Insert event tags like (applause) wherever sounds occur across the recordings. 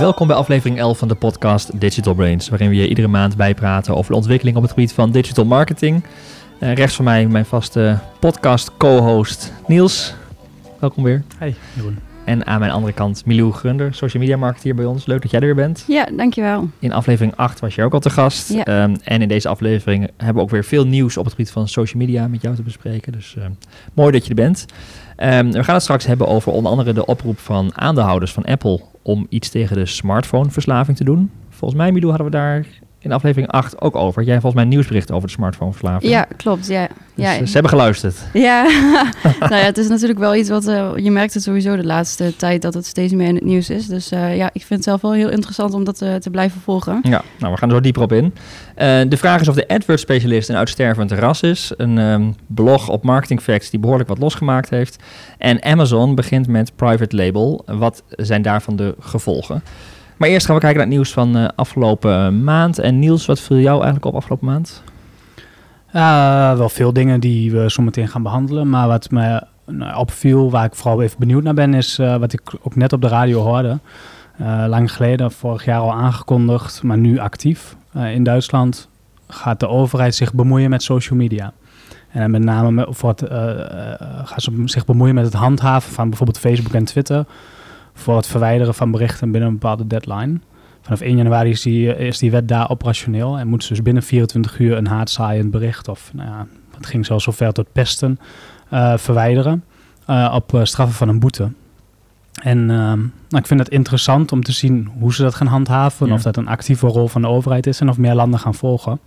Welkom bij aflevering 11 van de podcast Digital Brains, waarin we je iedere maand bijpraten over de ontwikkeling op het gebied van digital marketing. Uh, rechts van mij mijn vaste podcast co-host Niels. Welkom weer. Hey, Jeroen. En aan mijn andere kant Milou Grunder, social media marketeer bij ons. Leuk dat jij er weer bent. Ja, dankjewel. In aflevering 8 was je ook al te gast. Ja. Um, en in deze aflevering hebben we ook weer veel nieuws op het gebied van social media met jou te bespreken. Dus uh, mooi dat je er bent. Um, we gaan het straks hebben over onder andere de oproep van aandeelhouders van Apple om iets tegen de smartphoneverslaving te doen. Volgens mij, Milou, hadden we daar in aflevering 8 ook over. Jij hebt volgens mij een nieuwsbericht over de smartphoneverslaving. Ja, klopt. Ja. Dus, ja. uh, ze hebben geluisterd. Ja, (laughs) nou ja, het is natuurlijk wel iets wat uh, je merkt het sowieso de laatste tijd dat het steeds meer in het nieuws is. Dus uh, ja, ik vind het zelf wel heel interessant om dat uh, te blijven volgen. Ja, nou we gaan er zo dieper op in. de vraag is of de AdWords specialist een uitstervend ras is. Een um, blog op Marketing Facts die behoorlijk wat losgemaakt heeft. En Amazon begint met private label. Wat zijn daarvan de gevolgen? Maar eerst gaan we kijken naar het nieuws van uh, afgelopen maand. En Niels, wat viel jou eigenlijk op afgelopen maand? Uh, wel veel dingen die we zo meteen gaan behandelen. Maar wat me nou, opviel, waar ik vooral even benieuwd naar ben, is uh, wat ik ook net op de radio hoorde. Uh, lang geleden, vorig jaar al aangekondigd, maar nu actief. in Duitsland gaat de overheid zich bemoeien met social media. En met name met, gaan ze zich bemoeien met het handhaven van bijvoorbeeld Facebook en Twitter voor het verwijderen van berichten binnen een bepaalde deadline. Vanaf 1 januari is die, is die wet daar operationeel en moeten ze dus binnen 24 uur een haatzaaiend bericht of nou ja, het ging zelfs zover tot pesten uh, verwijderen uh, op uh, straffen van een boete. En nou, ik vind het interessant om te zien hoe ze dat gaan handhaven, ja. of dat een actieve rol van de overheid is en of meer landen gaan volgen.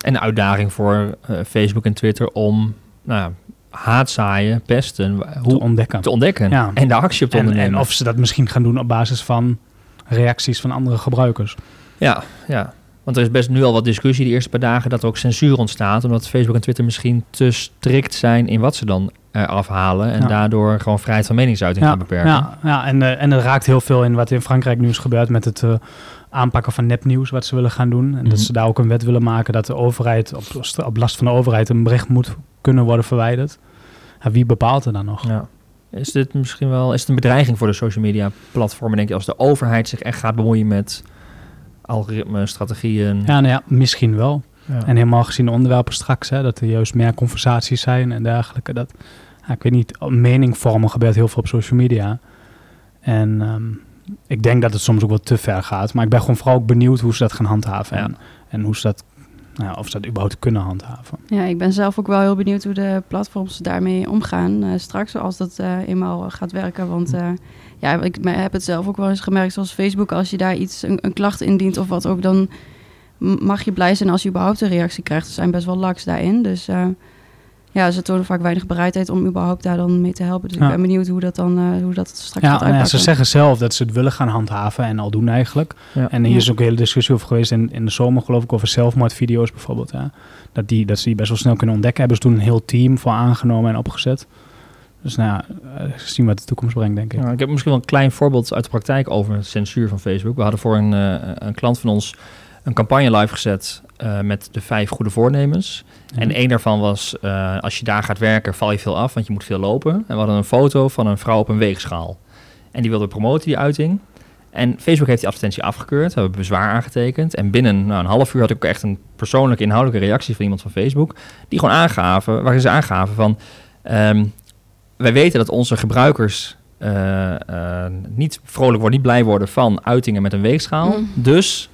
En een uitdaging voor Facebook en Twitter om nou ja, haatzaaien, pesten, hoe, te ontdekken. Te ontdekken ja. en de actie op te en, ondernemen. En of ze dat misschien gaan doen op basis van reacties van andere gebruikers. Ja, ja. Want er is best nu al wat discussie de eerste paar dagen dat er ook censuur ontstaat. Omdat Facebook en Twitter misschien te strikt zijn in wat ze dan eraf halen. En ja. daardoor gewoon vrijheid van meningsuiting ja, gaan beperken. Ja, ja en, uh, en er raakt heel veel in wat in Frankrijk nu is gebeurd met het uh, aanpakken van nepnieuws. Wat ze willen gaan doen. En mm -hmm. dat ze daar ook een wet willen maken dat de overheid op, op last van de overheid een bericht moet kunnen worden verwijderd. Ja, wie bepaalt er dan nog? Ja. Is dit misschien wel is het een bedreiging voor de social media platformen, denk je, als de overheid zich echt gaat bemoeien met algoritmes, strategieën? Ja, nou ja, misschien wel. Ja. En helemaal gezien de onderwerpen straks, hè, dat er juist meer conversaties zijn en dergelijke. Dat, ik weet niet, mening vormen gebeurt heel veel op social media. En um, ik denk dat het soms ook wel te ver gaat. Maar ik ben gewoon vooral ook benieuwd hoe ze dat gaan handhaven. Ja. En, en hoe ze dat nou, of ze dat überhaupt kunnen handhaven. Ja, ik ben zelf ook wel heel benieuwd hoe de platforms daarmee omgaan uh, straks, als dat uh, eenmaal gaat werken. Want uh, ja, ik heb het zelf ook wel eens gemerkt, zoals Facebook, als je daar iets, een, een klacht indient of wat ook, dan mag je blij zijn als je überhaupt een reactie krijgt. Ze zijn best wel laks daarin, dus ja, ze tonen vaak weinig bereidheid om überhaupt daar dan mee te helpen. Dus ja. ik ben benieuwd hoe dat dan uh, hoe dat straks ja, gaat uitpakken. Ja, ze zeggen zelf dat ze het willen gaan handhaven en al doen eigenlijk. Ja. En hier ja. is ook een hele discussie over geweest in, in de zomer geloof ik over zelfmoordvideo's bijvoorbeeld. Ja. Dat, die, dat ze die best wel snel kunnen ontdekken. Hebben ze toen een heel team voor aangenomen en opgezet. Dus nou ja, uh, zien wat de toekomst brengt, denk ik. Ja, ik heb misschien wel een klein voorbeeld uit de praktijk over censuur van Facebook. We hadden voor een, uh, een klant van ons een campagne live gezet uh, met de vijf goede voornemens. Ja. En één daarvan was, uh, als je daar gaat werken, val je veel af, want je moet veel lopen. En we hadden een foto van een vrouw op een weegschaal. En die wilde promoten, die uiting. En Facebook heeft die advertentie afgekeurd, we hebben bezwaar aangetekend. En binnen nou, een half uur had ik ook echt een persoonlijke, inhoudelijke reactie van iemand van Facebook. Die gewoon aangaven, waarin ze aangaven van... Um, wij weten dat onze gebruikers uh, uh, niet vrolijk worden, niet blij worden van uitingen met een weegschaal. Mm. Dus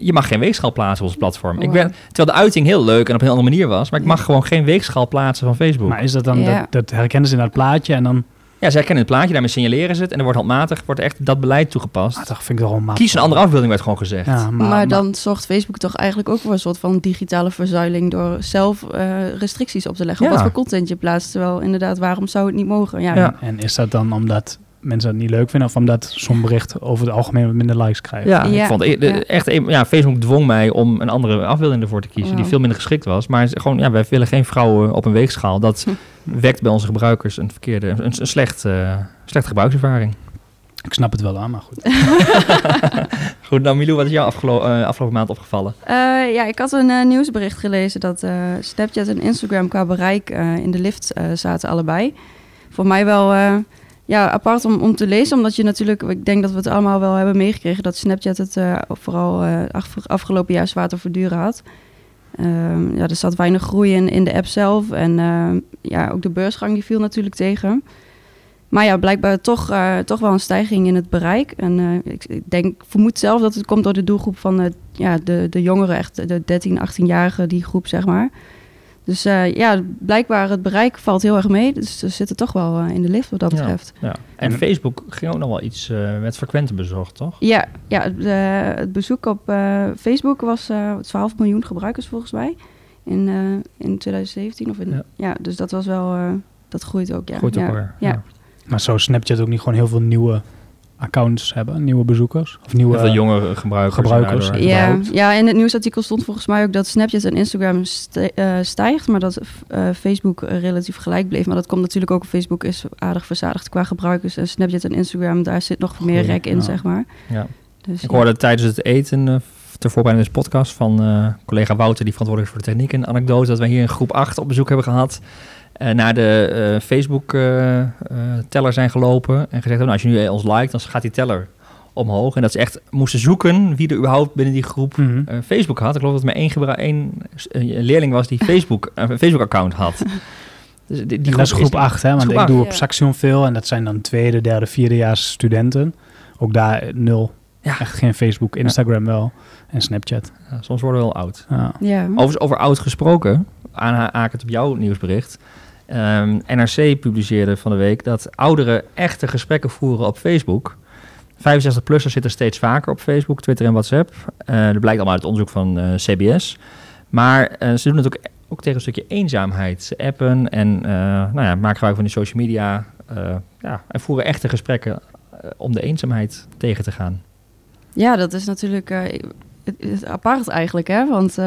je mag geen weegschaal plaatsen op ons platform. Wow. Ik ben, terwijl de uiting heel leuk en op een andere manier was, maar ik mag gewoon geen weegschaal plaatsen van Facebook. Maar is dat dan, Ja. dat, dat herkennen ze in dat plaatje en dan, Ja, ze herkennen het plaatje, daarmee signaleren ze het en er wordt handmatig wordt echt dat beleid toegepast. ah, dat vind ik toch wel makkelijk. Kies een andere afbeelding, werd gewoon gezegd. Ja, Maar, maar, dan zorgt Facebook toch eigenlijk ook voor een soort van digitale verzuiling door zelf eh, restricties op te leggen op Ja. wat voor content je plaatst. Terwijl inderdaad, waarom zou het niet mogen? Ja, Ja. En is dat dan omdat mensen dat niet leuk vinden of omdat zo'n bericht over het algemeen wat minder likes krijgt? Ja, ik vond e- echt, ja, Facebook dwong mij om een andere afbeelding ervoor te kiezen, die veel minder geschikt was. Maar gewoon, ja, wij willen geen vrouwen op een weegschaal. Dat wekt bij onze gebruikers een verkeerde, een, een slecht, eh, slechte gebruikservaring. Ik snap het wel aan, maar goed. (laughs) Goed, nou Milou, wat is jou afgelo- eh, afgelopen maand opgevallen? Eh, ja, ik had een nieuwsbericht gelezen dat eh, Snapchat en Instagram qua bereik eh, in de lift eh, zaten allebei. Voor mij wel, eh, ja, apart om, om te lezen. Omdat je natuurlijk, ik denk dat we het allemaal wel hebben meegekregen... dat Snapchat het uh, vooral uh, afgelopen jaar zwaar te verduren had. Um, ja, er zat weinig groei in, de app zelf. En uh, ja, ook de beursgang die viel natuurlijk tegen. Maar ja, blijkbaar toch, uh, toch wel een stijging in het bereik. En ik, ik, denk, vermoed zelf dat het komt door de doelgroep van ja, de, de jongeren, echt de 13, 18-jarigen, die groep zeg maar. Dus uh, ja, blijkbaar het bereik valt heel erg mee. Dus ze zitten toch wel in de lift wat dat betreft. Ja, ja. En Facebook ging ook nog wel iets met frequente bezocht, toch? Ja, ja de, het bezoek op Facebook was 12 miljoen gebruikers volgens mij. In, in 2017 of in, ja. ja. dus dat was wel, dat groeit ook. Ja. Groeit ook ja. weer. Ja. Maar zou Snapchat ook niet gewoon heel veel nieuwe accounts hebben, nieuwe bezoekers? Of nieuwe veel jonge gebruikers. gebruikers. en daardoor- Ja, überhaupt. ja, in het nieuwsartikel stond volgens mij ook dat Snapchat en Instagram st- eh, stijgt, maar dat eh, Facebook eh, relatief gelijk bleef. Maar dat komt natuurlijk ook, Facebook is aardig verzadigd qua gebruikers. En Snapchat en Instagram, daar zit nog meer rek in, ja. zeg maar. Ja. Dus, Ik ja. hoorde tijdens het eten, eh, ter voorbereiding van deze podcast, van eh, collega Wouter, die verantwoordelijk is voor de techniek, een anekdote dat wij hier in groep 8 op bezoek hebben gehad. Eh, naar de eh, Facebook-teller zijn gelopen en gezegd hebben, nou, als je nu ons liked, dan gaat die teller omhoog. En dat ze echt moesten zoeken wie er überhaupt binnen die groep Mhm. eh, Facebook had. Ik geloof dat maar één, één eh, leerling was die (laughs) Facebook, eh, een Facebook-account had. Dus die, die En dat is groep 8, hè? Want groep ik acht. doe op. Saxion veel en dat zijn dan tweede, derde, vierdejaars studenten. Ook daar eh, nul. Ja. Echt geen Facebook, Instagram wel en Snapchat. Ja, soms worden we wel oud. Ja. ja. Overigens over oud gesproken, aanhakend op jouw nieuwsbericht. Ehm, NRC publiceerde van de week dat ouderen echte gesprekken voeren op Facebook. 65-plussers zitten steeds vaker op Facebook, Twitter en WhatsApp. Eh dat blijkt allemaal uit het onderzoek van eh, CBS. Maar eh, ze doen het ook, ook tegen een stukje eenzaamheid. Ze appen en nou ja, maken gebruik van die social media. ja, en voeren echte gesprekken om de eenzaamheid tegen te gaan. Ja, dat is natuurlijk apart eigenlijk, hè? Want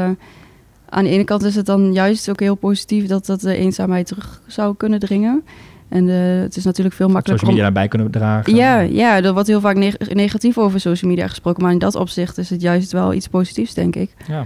aan de ene kant is het dan juist ook heel positief dat dat de eenzaamheid terug zou kunnen dringen. En eh, het is natuurlijk veel makkelijker Social om... media daarbij kunnen dragen. Ja, ja, er wordt heel vaak neg- negatief over social media gesproken, maar in dat opzicht is het juist wel iets positiefs, denk ik. ja.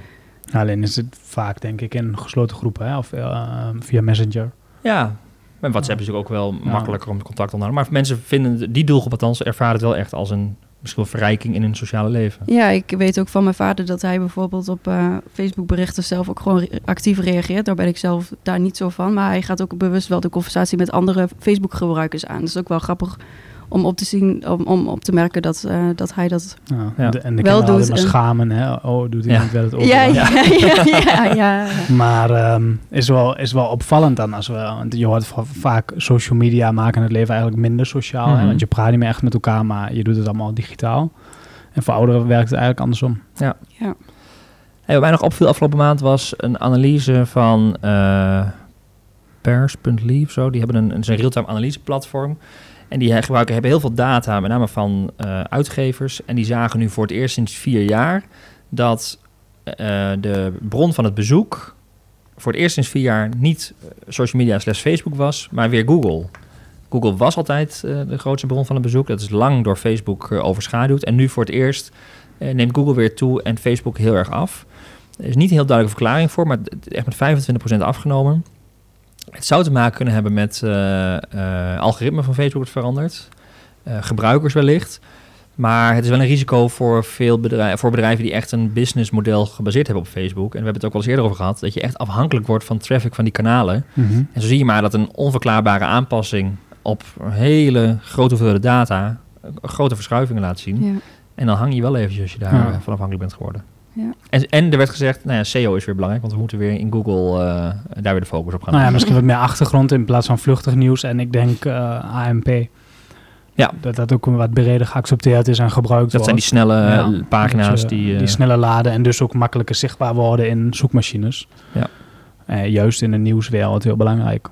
Alleen is het vaak, denk ik, in gesloten groepen hè? of eh, via Messenger. Ja, en WhatsApp is natuurlijk ook wel Ja. makkelijker om contact te onderhouden. Maar mensen vinden, die doelgroep althans, ervaren het wel echt als een misschien wel verrijking in hun sociale leven. Ja, ik weet ook van mijn vader dat hij bijvoorbeeld op eh, Facebook berichten zelf ook gewoon actief reageert. Daar ben ik zelf daar niet zo van. Maar hij gaat ook bewust wel de conversatie met andere Facebook gebruikers aan. Dat is ook wel grappig om op te zien, om, om op te merken dat, eh, dat hij dat... Ja. Ja. De, en de Wel doet en- schamen. Hè? Oh, doet Ja. iemand wel het ook? Ja, (laughs) ja, ja, ja, ja. Maar ehm, is, wel, is wel opvallend dan als we, want je hoort va- vaak social media maken het leven eigenlijk minder sociaal. Mhm. hè? Want je praat niet meer echt met elkaar, maar je doet het allemaal digitaal. En voor ouderen werkt het eigenlijk andersom. ja. Hey, wat mij nog opviel afgelopen maand was een analyse van eh Pers.ly of zo. Die hebben een, een real-time analyse platform. En die gebruiken, hebben heel veel data, met name van eh, uitgevers. En die zagen nu voor het eerst sinds vier jaar dat eh, de bron van het bezoek voor het eerst sinds vier jaar niet eh, social media slash Facebook was, maar weer Google. Google was altijd eh, de grootste bron van het bezoek. Dat is lang door Facebook eh, overschaduwd. En nu voor het eerst eh, neemt Google weer toe en Facebook heel erg af. Er is niet een heel duidelijke verklaring voor, maar echt met 25% afgenomen. Het zou te maken kunnen hebben met eh eh algoritme van Facebook dat verandert. Eh, gebruikers wellicht. Maar het is wel een risico voor veel bedrijven, voor bedrijven die echt een businessmodel gebaseerd hebben op Facebook. En we hebben het ook wel eens eerder over gehad, dat je echt afhankelijk wordt van traffic van die kanalen. En zo zie je maar dat een onverklaarbare aanpassing op hele grote hoeveelheid data grote verschuivingen laat zien. ja. En dan hang je wel eventjes als je daar Ja. van afhankelijk bent geworden. Ja. En, en er werd gezegd, nou ja, SEO is weer belangrijk, want we moeten weer in Google eh, daar weer de focus op gaan. Nou ja, misschien wat meer achtergrond in plaats van vluchtig nieuws. En ik denk eh, AMP. Ja. Dat dat ook wat breder geaccepteerd is en gebruikt dat zijn die wordt. snelle Ja, eh, pagina's Dat je die... eh, die sneller laden en dus ook makkelijker zichtbaar worden in zoekmachines. Ja. Eh, juist in de nieuwswereld heel belangrijk.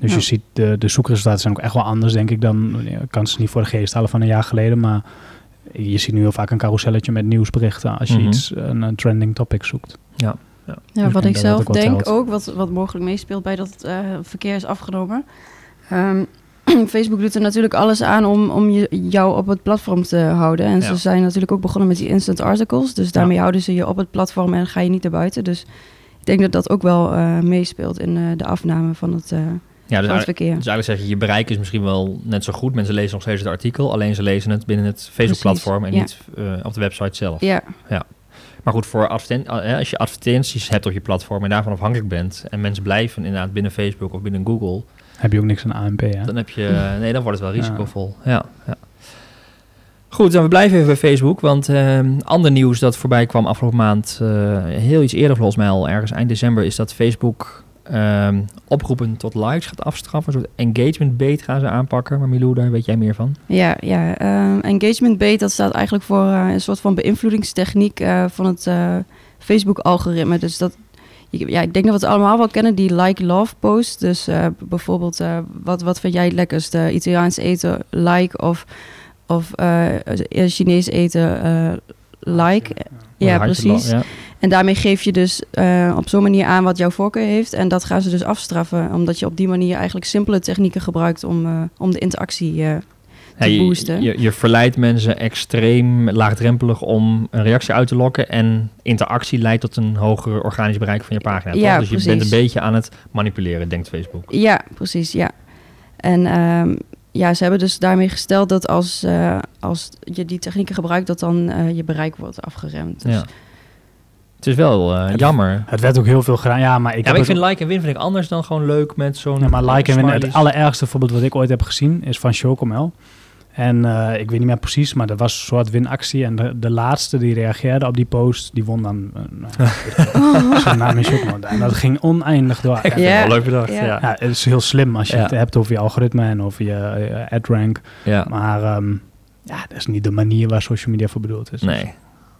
Dus Ja. je ziet, de, de zoekresultaten zijn ook echt wel anders, denk ik, dan... Ik kan ze niet voor de geest halen van een jaar geleden, maar... Je ziet nu heel vaak een carouselletje met nieuwsberichten als je Mhm. iets, een, een trending topic zoekt. Ja, Dus wat ik zelf ook denk telt. ook, wat, wat mogelijk meespeelt bij dat eh, verkeer is afgenomen. Ehm, (clears throat) Facebook doet er natuurlijk alles aan om, om je, jou op het platform te houden. En Ja. ze zijn natuurlijk ook begonnen met die instant articles. Dus daarmee houden ze je op het platform en ga je niet naar buiten. Dus ik denk dat dat ook wel eh, meespeelt in eh, de afname van het, eh, Ja, dus van het eigenlijk, verkeer. dus eigenlijk zeg je, je bereik is misschien wel net zo goed. Mensen lezen nog steeds het artikel, alleen ze lezen het binnen het Facebook-platform en ja. niet eh, op de website zelf. Ja, Maar goed, voor adverten- eh, als je advertenties hebt op je platform en daarvan afhankelijk bent en mensen blijven inderdaad binnen Facebook of binnen Google, Heb je ook niks aan ANP, hè? dan heb je, nee, dan wordt het wel risicovol. Ja. ja. Goed, dan we blijven even bij Facebook, want ehm, ander nieuws dat voorbij kwam afgelopen maand, eh, heel iets eerder volgens mij al, ergens eind december, is dat Facebook ehm, oproepen tot likes gaat afstraffen. Een soort engagement bait gaan ze aanpakken. Maar Milou, daar weet jij meer van. ja, ja. ehm, engagement bait, dat staat eigenlijk voor eh, een soort van beïnvloedingstechniek eh, van het eh, Facebook-algoritme. Dus dat, ja, ik denk dat we het allemaal wel kennen, die like-love post. Dus bijvoorbeeld, wat, wat vind jij het lekkerste? Italiaans eten, like, of, of Chinees eten, like. Ja, Hartje precies. Ja. En daarmee geef je dus eh, op zo'n manier aan wat jouw voorkeur heeft. En dat gaan ze dus afstraffen. Omdat je op die manier eigenlijk simpele technieken gebruikt om, eh, om de interactie eh, te Ja, boosten. je, je, je verleidt mensen extreem laagdrempelig om een reactie uit te lokken. En interactie leidt tot een hoger organisch bereik van je pagina. toch? Ja, dus je precies. bent een beetje aan het manipuleren, denkt Facebook. Ja, precies, ja. En ehm, ja, ze hebben dus daarmee gesteld dat als, als je die technieken gebruikt, dat dan je bereik wordt afgeremd. Dus, Ja. Het is wel eh, Het- jammer. Het werd ook heel veel gedaan. Ja, maar ik, ja, maar ik vind like en win vind ik anders dan gewoon leuk met zo'n... Ja, maar like en win, het allerergste voorbeeld wat ik ooit heb gezien is van Chocomel. En eh, ik weet niet meer precies, maar dat was een soort winactie. En de, de laatste die reageerde op die post, die won dan uh, nou, (laughs) zijn naam in Chocomel. En dat ging oneindig door. Ja. het wel leuk bedacht, Ja. ja. Ja, het is heel slim als je Ja. het hebt over je algoritme en over je eh, ad rank. ja. Maar ehm, ja, dat is niet de manier waar social media voor bedoeld is. Nee.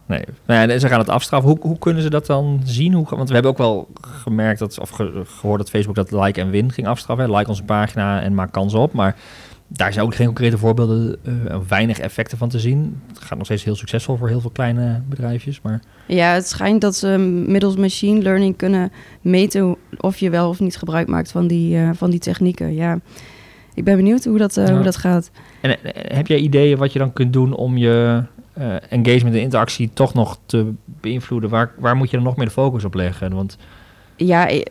Nee. Nou ja, ze gaan het afstraffen. Hoe, hoe kunnen ze dat dan zien? Hoe, want we hebben ook wel gemerkt dat, of ge- gehoord dat Facebook dat like en win ging afstraffen. hè. Like onze pagina en maak kans op. Maar daar zijn ook geen concrete voorbeelden, eh, weinig effecten van te zien. Het gaat nog steeds heel succesvol voor heel veel kleine bedrijfjes. Maar Ja, het schijnt dat ze middels machine learning kunnen meten of je wel of niet gebruik maakt van die, eh, van die technieken. Ja, ik ben benieuwd hoe dat, eh, Ja. hoe dat gaat. en, heb jij ideeën wat je dan kunt doen om je engagement en interactie toch nog te beïnvloeden? Waar, waar moet je dan nog meer de focus op leggen? Want Ja, e-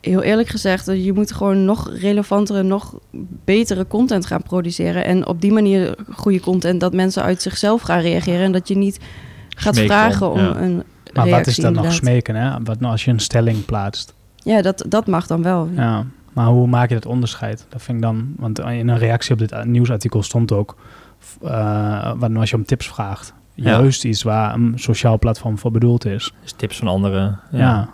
heel eerlijk gezegd, eh, je moet gewoon nog relevantere, nog betere content gaan produceren. En op die manier goede content dat mensen uit zichzelf gaan reageren. En dat je niet gaat Smeken vragen om, ja. een Maar wat is dan nog smeken? Hè? Wat nou als je een stelling plaatst? Ja, dat, dat mag dan wel. Ja, maar hoe maak je dat onderscheid? Dat vind ik dan, want in een reactie op dit nieuwsartikel stond ook, nou als je om tips vraagt. Ja. Juist iets waar een sociaal platform voor bedoeld is. dus tips van anderen. Ja.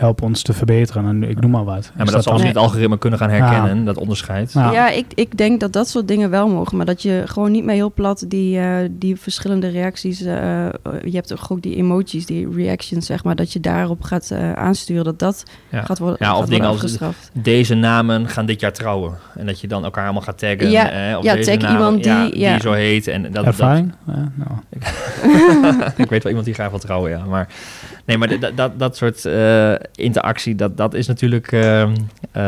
Help ons te verbeteren. En ik noem maar wat. Ja, maar dat, zal dan- ze niet het algoritme kunnen gaan herkennen, dat onderscheid. Ja. Ja, ik, ik denk dat dat soort dingen wel mogen. Maar dat je gewoon niet meer heel plat die, eh, die verschillende reacties... eh, je hebt ook ook die emojis, die reactions, zeg maar... dat je daarop gaat eh, aansturen dat dat Ja. gaat worden, Ja, of dingen als-. Deze namen gaan dit jaar trouwen. En dat je dan elkaar allemaal gaat taggen. Ja, eh, ja, deze tag namen, iemand ja, die- ja. zo heet. En dat, dat, Ervaring? Ja, nou. (laughs) ik weet wel iemand die graag wil trouwen, ja. Maar, nee, maar dat, dat, dat soort eh, interactie, dat, dat is natuurlijk ehm, eh,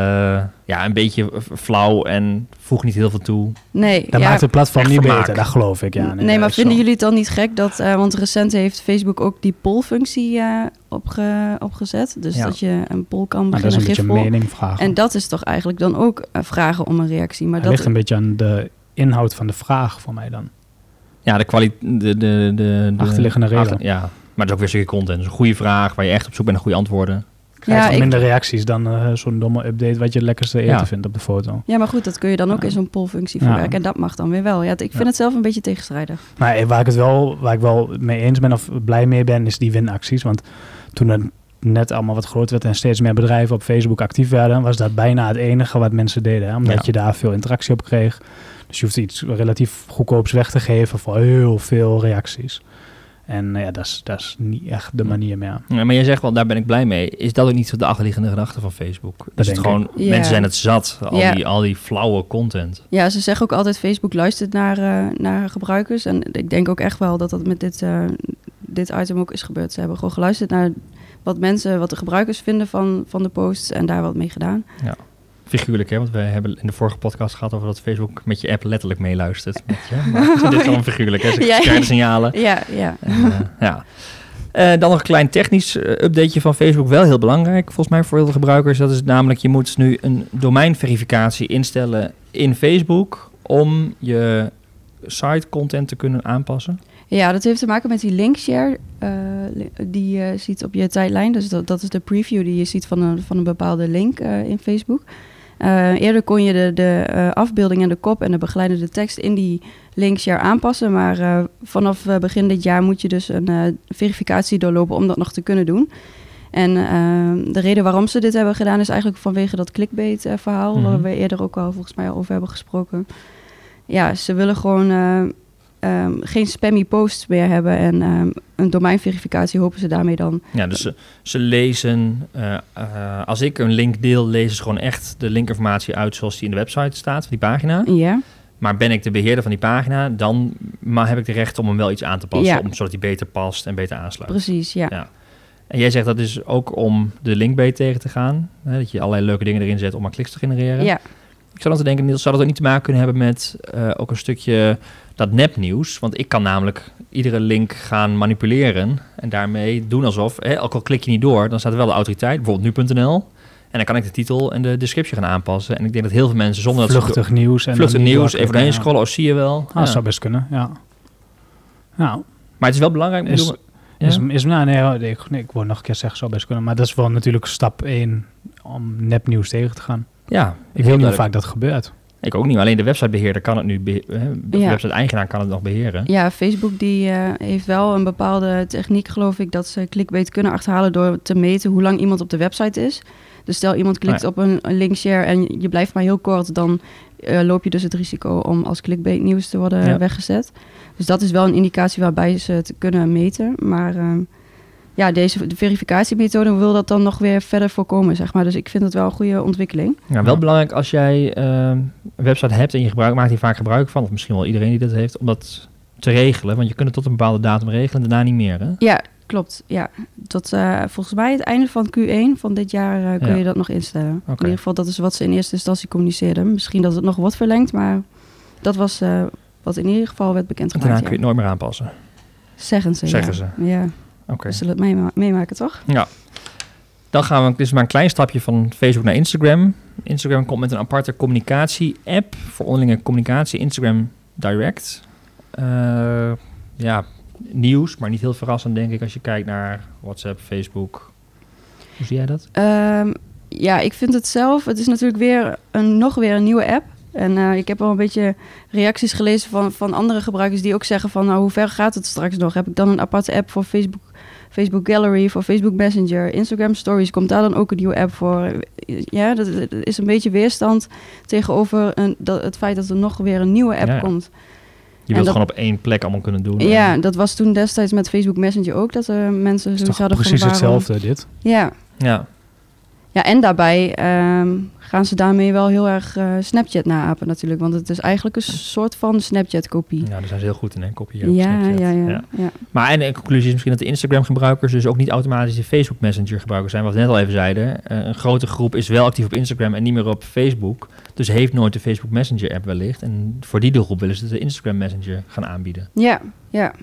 ja, een beetje flauw en voegt niet heel veel toe. Nee, Dat ja, maakt het platform niet vermaak. beter, dat geloof ik. Ja, nee, maar vinden zo. jullie het dan niet gek dat... eh, want recent heeft Facebook ook die poll-functie eh, opge, opgezet. Dus Ja. dat je een poll kan Maar dat is beginnen, een beetje een gifpoll. mening vragen. En dat is toch eigenlijk dan ook vragen om een reactie. Maar het dat, ligt een beetje aan de inhoud van de vraag voor mij dan. Ja, de kwaliteit... De, de, de, de, Achterliggende reden. achter- ja, maar het is ook weer stukje content. Dus een goede vraag waar je echt op zoek bent naar goede antwoorden. Krijg Ja, je ik- minder reacties dan eh, zo'n domme update wat je het lekkerste eten Ja. vindt op de foto. Ja, maar goed, dat kun je dan ook Ja. in zo'n pollfunctie Ja. verwerken. En dat mag dan weer wel. Ja, ik vind Ja. het zelf een beetje tegenstrijdig. Maar eh, waar ik het wel, waar ik wel mee eens ben of blij mee ben, is die winacties. Want toen het net allemaal wat groter werd en steeds meer bedrijven op Facebook actief werden, was dat bijna het enige wat mensen deden. Hè? Omdat Ja. je daar veel interactie op kreeg. Dus je hoeft iets relatief goedkoops weg te geven voor heel veel reacties. En eh, ja, dat is, dat is niet echt de manier meer. Ja, maar jij zegt wel, daar ben ik blij mee. Is dat ook niet de achterliggende gedachte van Facebook? is het gewoon, Ja. mensen zijn het zat, al, Ja. die, al die flauwe content. Ja, ze zeggen ook altijd Facebook luistert naar, eh, naar gebruikers. En ik denk ook echt wel dat dat met dit, eh, dit item ook is gebeurd. Ze hebben gewoon geluisterd naar wat mensen, wat de gebruikers vinden van, van de posts en daar wat mee gedaan. Figuurlijk, hè? Want we hebben in de vorige podcast gehad over dat Facebook met je app letterlijk meeluistert. (laughs) Met je. Maar dit is dan figuurlijk, hè? Ze Ja. krijgen signalen. Ja, ja. En, eh, ja. Eh, dan nog een klein technisch eh, updateje van Facebook. Wel heel belangrijk, volgens mij voor heel veel gebruikers. Dat is namelijk, je moet nu een domeinverificatie instellen in Facebook... om je site content te kunnen aanpassen. Ja, dat heeft te maken met die linkshare li- die je ziet op je tijdlijn. Dus dat, dat is de preview die je ziet van een, van een bepaalde link in Facebook. Eh, eerder kon je de, de eh, afbeelding en de kop en de begeleidende tekst in die linkshare aanpassen. Maar eh, vanaf begin dit jaar moet je dus een verificatie doorlopen om dat nog te kunnen doen. En eh, de reden waarom ze dit hebben gedaan is eigenlijk vanwege dat clickbait verhaal... Mhm. waar we eerder ook al volgens mij over hebben gesproken. Ja, ze willen gewoon eh, ehm, geen spammy posts meer hebben. En ehm, een domeinverificatie hopen ze daarmee dan. Ja, dus ze, ze lezen... eh, eh, als ik een link deel, lezen ze gewoon echt de linkinformatie uit... zoals die in de website staat, van die pagina. Ja, Maar ben ik de beheerder van die pagina... dan maar heb ik de recht om hem wel iets aan te passen... Ja. om, zodat hij beter past en beter aansluit. precies. Ja. Ja. En jij zegt dat is ook om de linkbait tegen te gaan. Hè, dat je allerlei leuke dingen erin zet om maar kliks te genereren. Ja. Ik zou dan te denken, zou dat ook niet te maken kunnen hebben met eh, ook een stukje dat nepnieuws? Want ik kan namelijk iedere link gaan manipuleren en daarmee doen alsof, hè, ook al klik je niet door, dan staat er wel de autoriteit, bijvoorbeeld nu.nl. En dan kan ik de titel en de description gaan aanpassen. En ik denk dat heel veel mensen zonder dat Vluchtig nieuws. En vluchtig nieuws even doorheen ja. scrollen, of zie je wel. Ah, Ja. zou best kunnen, ja. Nou, Maar het is wel belangrijk. Is- bedoel- ja? is, is, nou, nee, nee, ik, nee, ik wou nog een keer zeggen, zou best kunnen. Maar dat is wel natuurlijk stap 1 om nepnieuws tegen te gaan. Ja, Ik weet niet hoe duidelijk. vaak dat gebeurt. Ik ook niet, alleen de websitebeheerder kan het nu, de Ja. website-eigenaar kan het nog beheren. ja, Facebook die, eh, heeft wel een bepaalde techniek, geloof ik, dat ze clickbait kunnen achterhalen door te meten hoe lang iemand op de website is. Dus stel iemand klikt ja. op een, een linkshare en je blijft maar heel kort, dan eh, loop je dus het risico om als clickbait nieuws te worden Ja. weggezet. Dus dat is wel een indicatie waarbij ze het kunnen meten. Maar ehm, ja, deze de verificatiemethode wil dat dan nog weer verder voorkomen, zeg maar. Dus ik vind het wel een goede ontwikkeling. Ja, wel Ja. belangrijk als jij eh, een website hebt en je gebruikt, maakt hier vaak gebruik van, of misschien wel iedereen die dat heeft, om dat te regelen. Want je kunt het tot een bepaalde datum regelen en daarna niet meer. Hè? Ja, klopt. Ja, tot eh, volgens mij het einde van Q1 van dit jaar eh, kun Ja. je dat nog instellen. In ieder geval, dat is wat ze in eerste instantie communiceerden. Misschien dat het nog wordt verlengd, maar dat was eh, wat in ieder geval werd En bekendgemaakt. daarna ja. kun je het nooit meer aanpassen. Zeggen ze. Zeggen ja. ze. Ja, Oké. we zullen het meema- meemaken, toch? Ja. Dan gaan we, is maar een klein stapje van Facebook naar Instagram. Instagram komt met een aparte communicatie-app voor onderlinge communicatie, Instagram Direct. Eh, ja, nieuws, maar niet heel verrassend denk ik als je kijkt naar WhatsApp, Facebook. Hoe zie jij dat? Ehm, ja, ik vind het zelf. Het is natuurlijk weer een, nog weer een nieuwe app. En eh, ik heb al een beetje reacties gelezen van, van andere gebruikers die ook zeggen van... nou, hoe ver gaat het straks nog? Heb ik dan een aparte app voor Facebook, Facebook Gallery, voor Facebook Messenger, Instagram Stories? Komt daar dan ook een nieuwe app voor? Ja, dat, dat is een beetje weerstand tegenover een, dat, het feit dat er nog weer een nieuwe app Ja, ja. komt. Je wilt dat- gewoon op één plek allemaal kunnen doen. Ja, dat was toen destijds met Facebook Messenger ook, dat er mensen zoiets toch hadden precies van waarom- hetzelfde, dit. Ja, ja. Ja, en daarbij ehm, gaan ze daarmee wel heel erg eh, Snapchat naapen natuurlijk. Want het is eigenlijk een soort van Snapchat-kopie. ja, daar zijn ze heel goed in, hè? Kopiëren op Ja, Snapchat. ja, ja, ja. Maar en de conclusie is misschien dat de Instagram-gebruikers dus ook niet automatisch de Facebook Messenger-gebruikers zijn. Wat we net al even zeiden. Eh, een grote groep is wel actief op Instagram en niet meer op Facebook. Dus heeft nooit de Facebook Messenger-app wellicht. En voor die doelgroep willen ze de Instagram Messenger gaan aanbieden. Ja, ja.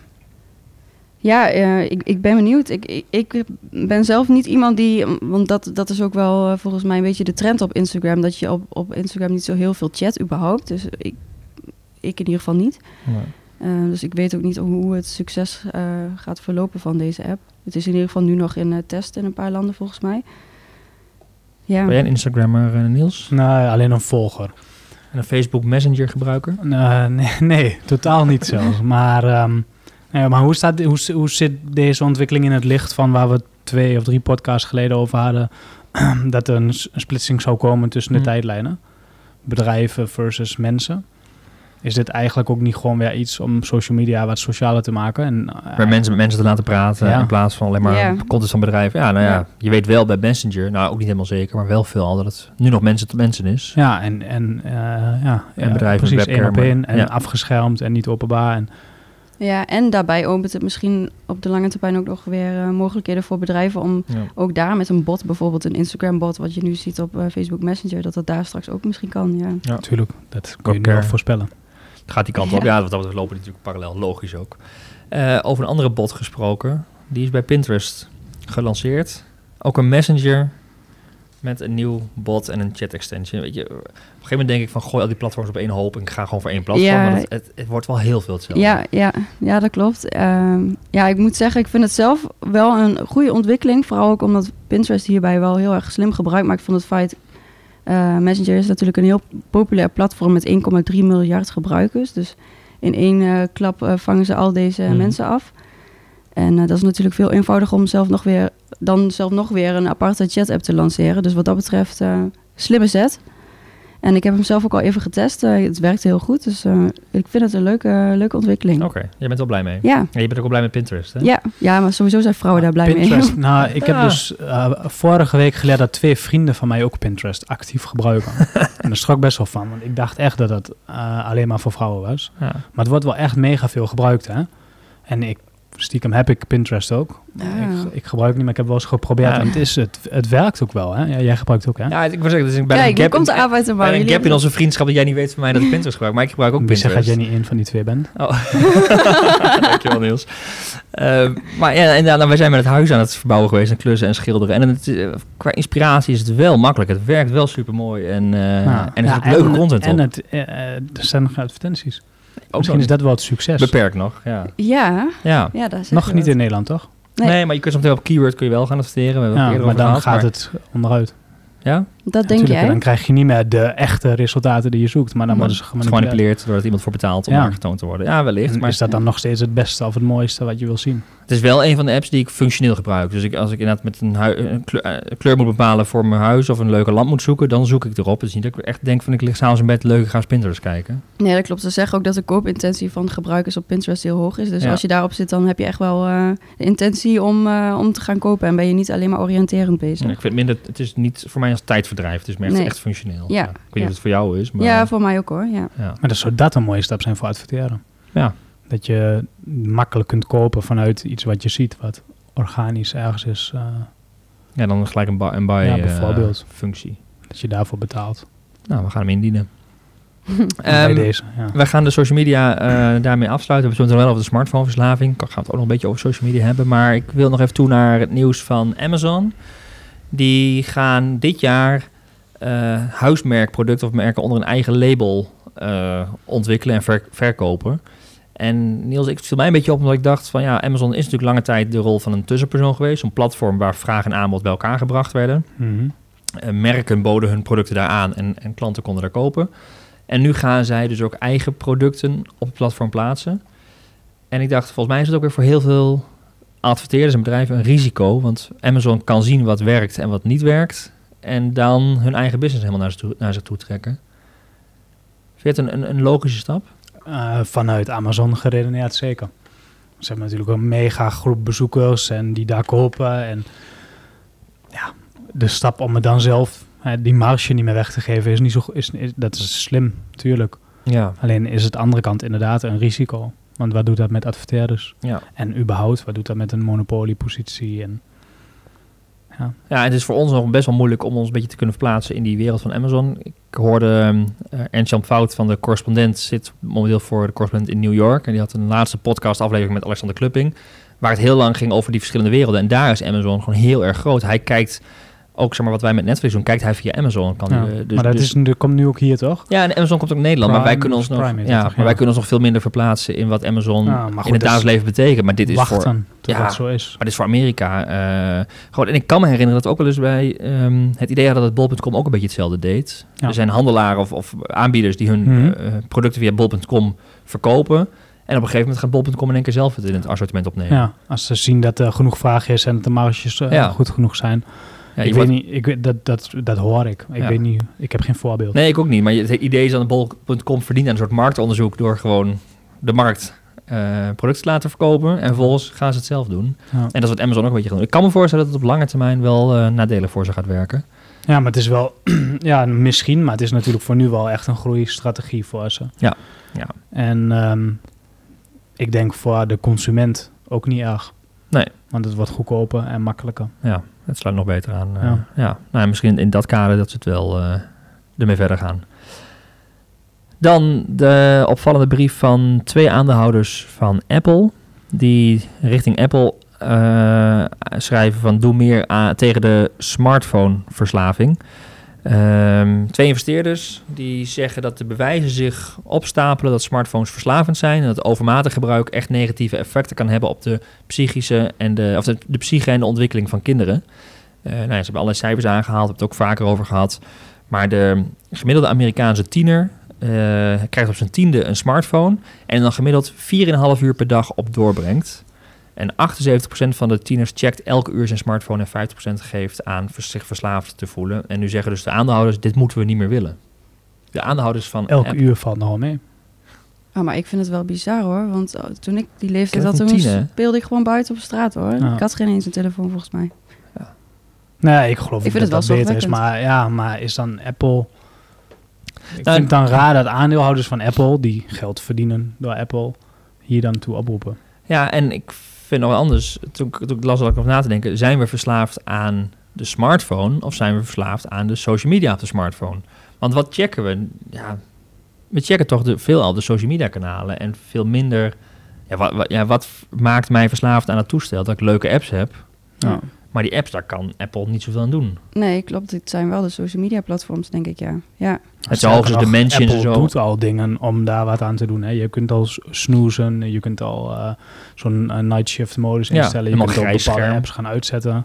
Ja, eh, ik, ik ben benieuwd. Ik, ik, ik ben zelf niet iemand die... Want dat, dat is ook wel eh, volgens mij een beetje de trend op Instagram. Dat je op, op Instagram niet zo heel veel chat überhaupt. Dus ik, ik in ieder geval niet. Eh, dus ik weet ook niet hoe het succes eh, gaat verlopen van deze app. Het is in ieder geval nu nog in eh, test in een paar landen volgens mij. Ja. Ben jij een Instagrammer, Niels? Nee, alleen een volger. En een Facebook Messenger-gebruiker? Eh, nee, (laughs) nee, totaal niet zelfs. Maar, ehm, nee, maar hoe, staat, hoe, hoe zit deze ontwikkeling in het licht van waar we twee of drie podcasts geleden over hadden? (clears throat) dat er een, splitsing zou komen tussen de Hmm. tijdlijnen. Bedrijven versus mensen. Is dit eigenlijk ook niet gewoon weer iets om social media wat socialer te maken? En, eh, Bij mensen met mensen te laten praten Ja. in plaats van alleen maar Ja. content van bedrijven. Ja, nou ja, Ja. je weet wel bij Messenger, nou ook niet helemaal zeker, maar wel veel al dat het nu nog mensen tot mensen is. Ja, en, en, eh, ja, ja, bedrijven met precies één op webcam, één en ja. afgeschermd en niet openbaar. En, Ja, en daarbij opent het misschien op de lange termijn ook nog weer eh, mogelijkheden voor bedrijven om Ja. ook daar met een bot, bijvoorbeeld een Instagram-bot, wat je nu ziet op eh, Facebook Messenger, dat dat daar straks ook misschien kan. Ja. Ja. Natuurlijk, dat kun je wel eh, voorspellen. Gaat die kant op. Ja, wat dat betreft lopen die natuurlijk parallel, logisch ook. Eh, over een andere bot gesproken. die is bij Pinterest gelanceerd. Ook een messenger met een nieuw bot en een chat extension. Weet je, op een gegeven moment denk ik van gooi al die platforms op één hoop en ik ga gewoon voor één platform. Ja. Maar het, het, het wordt wel heel veel hetzelfde. Ja, ja, ja, dat klopt. Ehm, ja, ik moet zeggen, ik vind het zelf wel een goede ontwikkeling. Vooral ook omdat Pinterest hierbij wel heel erg slim gebruikt. Maar ik vond het feit... eh, Messenger is natuurlijk een heel populair platform met 1,3 miljard gebruikers. Dus in één eh, klap eh, vangen ze al deze Mhm. mensen af. En dat is natuurlijk veel eenvoudiger om zelf nog weer, dan zelf nog weer een aparte chat-app te lanceren. Dus wat dat betreft, eh, slimme zet. En ik heb hem zelf ook al even getest. Eh, het werkt heel goed. Dus eh, ik vind het een leuke, leuke ontwikkeling. Oké, jij bent wel blij mee. Ja. Ja, je bent ook wel blij met Pinterest, hè? Ja, ja, maar sowieso zijn vrouwen daar blij Pinterest, mee. (laughs) nou, ik heb Ja. dus vorige week geleerd dat twee vrienden van mij ook Pinterest actief gebruiken. (laughs) en daar schrok best wel van, want ik dacht echt dat het eh, alleen maar voor vrouwen was. Ja. Maar het wordt wel echt mega veel gebruikt, hè. En ik, stiekem heb ik Pinterest ook. Ah. Ik, ik gebruik het niet, maar ik heb wel eens geprobeerd. Ja. En het, is, het, het werkt ook wel, hè. Ja, jij gebruikt het ook, hè. Ja, ik wil zeggen, dus ik ben Kijk, een gap, komt de arbeid er bij een gap in onze vriendschap dat jij niet weet van mij dat ik (laughs) Pinterest gebruik. Maar ik gebruik ook Pinterest. dat jij niet één van die twee bent? Oh. (laughs) Dankjewel Niels. Eh, maar ja, inderdaad, nou, wij zijn met het huis aan het verbouwen geweest en klussen en schilderen. En het, eh, qua inspiratie is het wel makkelijk. Het werkt wel super mooi en, eh, Ja. en Ja, zit ook leuke content en op. het, er zijn nog advertenties. Ook Misschien is dat wel het succes. beperkt nog. Ja. Ja, ja. ja, daar zeg Nog niet wat. in Nederland, toch? Nee. Nee. maar je kunt zo meteen op keyword kun je wel gaan adverteren. We Ja, maar dan gehad, gaat maar- het onderuit. Ja? Dat denk Natuurlijk, jij? Dan krijg je niet meer de echte resultaten die je zoekt, maar dan worden ze gemanipuleerd. doordat iemand voor betaalt om Ja. daar getoond te worden. Ja, wellicht. En Maar is dat dan nog steeds het beste of het mooiste wat je wil zien? Het is wel een van de apps die ik functioneel gebruik. Dus ik, als ik inderdaad met een, hui- een kleur, eh, kleur moet bepalen voor mijn huis of een leuke lamp moet zoeken, dan zoek ik erop. Het is niet dat ik echt denk van ik lig s'avonds in bed leuk, ik ga Pinterest kijken. Nee, dat klopt. Ze zeggen ook dat de koopintentie van gebruikers op Pinterest heel hoog is. Dus Ja. als je daarop zit, dan heb je echt wel eh, de intentie om, eh, om te gaan kopen. En ben je niet alleen maar oriënterend bezig. En ik vind minder, het is niet voor mij als tijdverdrijf, het is meer echt, Nee. echt functioneel. Ja, Ik weet niet ja. of het voor jou is, maar ja, voor mij ook hoor. Ja. ja. Maar dat zou dat een mooie stap zijn voor adverteren. Ja. Dat je makkelijk kunt kopen vanuit iets wat je ziet, wat organisch ergens is, eh, Ja, dan gelijk een, buy- een buy Ja, eh, bijvoorbeeld. functie. dat je daarvoor betaalt. Nou, we gaan hem indienen. (laughs) Ehm, deze, ja. We gaan de social media eh, daarmee afsluiten. We zullen het nog wel over de smartphoneverslaving. Gaan we het ook nog een beetje over social media hebben. Maar ik wil nog even toe naar het nieuws van Amazon. Die gaan dit jaar eh, huismerkproducten of merken onder een eigen label eh, ontwikkelen en ver- verkopen. En Niels, ik viel mij een beetje op omdat ik dacht van ja, Amazon is natuurlijk lange tijd de rol van een tussenpersoon geweest. Een platform waar vraag en aanbod bij elkaar gebracht werden. Mhm. Eh, merken boden hun producten daar aan en, en klanten konden daar kopen. En nu gaan zij dus ook eigen producten op het platform plaatsen. En ik dacht, volgens mij is het ook weer voor heel veel adverteerders en bedrijven een risico. Want Amazon kan zien wat werkt en wat niet werkt. En dan hun eigen business helemaal naar zich toe, naar zich toe trekken. Vind je het een, een, een logische stap? Eh, vanuit Amazon geredeneerd, zeker. Ze hebben natuurlijk een mega groep bezoekers en die daar kopen. En ja, de stap om het dan zelf, eh, die marge niet meer weg te geven, is niet zo, is, is, dat is slim, natuurlijk. Ja. Alleen is het andere kant inderdaad een risico. Want wat doet dat met adverteerders? Ja. En überhaupt, wat doet dat met een monopoliepositie? En, ja. Ja, het is voor ons nog best wel moeilijk om ons een beetje te kunnen verplaatsen in die wereld van Amazon. Ik hoorde uh, Ernst-Jan Fout van de correspondent zit momenteel voor de correspondent in New York. En die had een laatste podcast aflevering met Alexander Klupping. Waar het heel lang ging over die verschillende werelden. En daar is Amazon gewoon heel erg groot. Hij kijkt ook, zeg maar, wat wij met Netflix doen, kijkt hij via Amazon. Kan Ja, die, uh, dus, maar dat dus, is, nu- komt nu ook hier, toch? ja, en Amazon komt ook in Nederland. maar wij kunnen ons nog, ja, maar wij kunnen ons nog veel minder verplaatsen in wat Amazon Ja, in het is dagelijks leven betekent. Maar dit is voor Wachten tot Ja. zo is. maar dit is voor Amerika. eh gewoon, en ik kan me herinneren dat we ook wel eens bij ehm, het idee hadden dat bol.com ook een beetje hetzelfde deed. Er zijn handelaren of, of aanbieders die hun Mhm. eh, producten via bol.com verkopen. En op een gegeven moment gaat bol.com in één keer zelf het in het assortiment opnemen. Ja, als ze zien dat er genoeg vraag is en dat de marges eh, Ja. goed genoeg zijn. Ja, ik weet wordt- niet, ik weet, dat, dat, dat hoor ik. Ik Ja. weet niet, ik heb geen voorbeeld. Nee, ik ook niet. Maar het idee is dat bol.com verdient aan een soort marktonderzoek door gewoon de markt eh, producten te laten verkopen. En vervolgens gaan ze het zelf doen. Ja. En dat is wat Amazon ook een beetje gaat doen. Ik kan me voorstellen dat het op lange termijn wel eh, nadelig voor ze gaat werken. Ja, maar het is wel, (clears throat) ja, misschien, maar het is natuurlijk voor nu wel echt een groeistrategie voor ze. Ja, ja. En ehm, ik denk voor de consument ook niet erg. Nee. Want het wordt goedkoper en makkelijker. Ja, het sluit nog beter aan. eh, ja. Ja. Nou, misschien in dat kader dat ze het wel eh, ermee verder gaan. Dan de opvallende brief van twee aandeelhouders van Apple. Die richting Apple eh, schrijven van doe meer aan, tegen de smartphone-verslaving. Ehm, twee investeerders die zeggen dat de bewijzen zich opstapelen dat smartphones verslavend zijn en dat overmatig gebruik echt negatieve effecten kan hebben op de psychische en de, of de, de psyche en de ontwikkeling van kinderen. Eh, nou ja, ze hebben allerlei cijfers aangehaald, hebben het ook vaker over gehad. Maar de gemiddelde Amerikaanse tiener eh, krijgt op zijn tiende een smartphone en dan gemiddeld 4,5 uur per dag op doorbrengt. En 78% van de tieners checkt elke uur zijn smartphone en 50% geeft aan zich verslaafd te voelen. En nu zeggen dus de aandeelhouders, dit moeten we niet meer willen. De aandeelhouders van Elke Apple- uur valt nogal mee. Oh, maar ik vind het wel bizar hoor. Want oh, toen ik die leeftijd had, toen tien, speelde ik gewoon buiten op straat hoor. Ja. Ik had geen eens een telefoon volgens mij. Nee, ik geloof Ik vind dat het dat wel beter is. Maar ja, maar is dan Apple... Ik Nou, vind het dan raar dat aandeelhouders van Apple, die geld verdienen door Apple, hier dan toe oproepen. Ja, en ik vind nog anders. Toen, toen ik las, dat ik nog na te denken. Zijn we verslaafd aan de smartphone of zijn we verslaafd aan de social media op de smartphone? Want wat checken we? Ja, we checken toch de, veelal de social media kanalen en veel minder... Ja wat, wat, ja, wat maakt mij verslaafd aan het toestel? Dat ik leuke apps heb. Ja. Maar die apps, daar kan Apple niet zoveel aan doen. Nee, klopt. Dit zijn wel de social media platforms, denk ik, ja. Ja, Het is hoogstens de Apple en zo. doet al dingen om daar wat aan te doen. Hè. Je kunt al snoezen, je kunt al eh, zo'n eh, night shift modus Ja, instellen. je kunt ook bepaalde scherm. apps gaan uitzetten.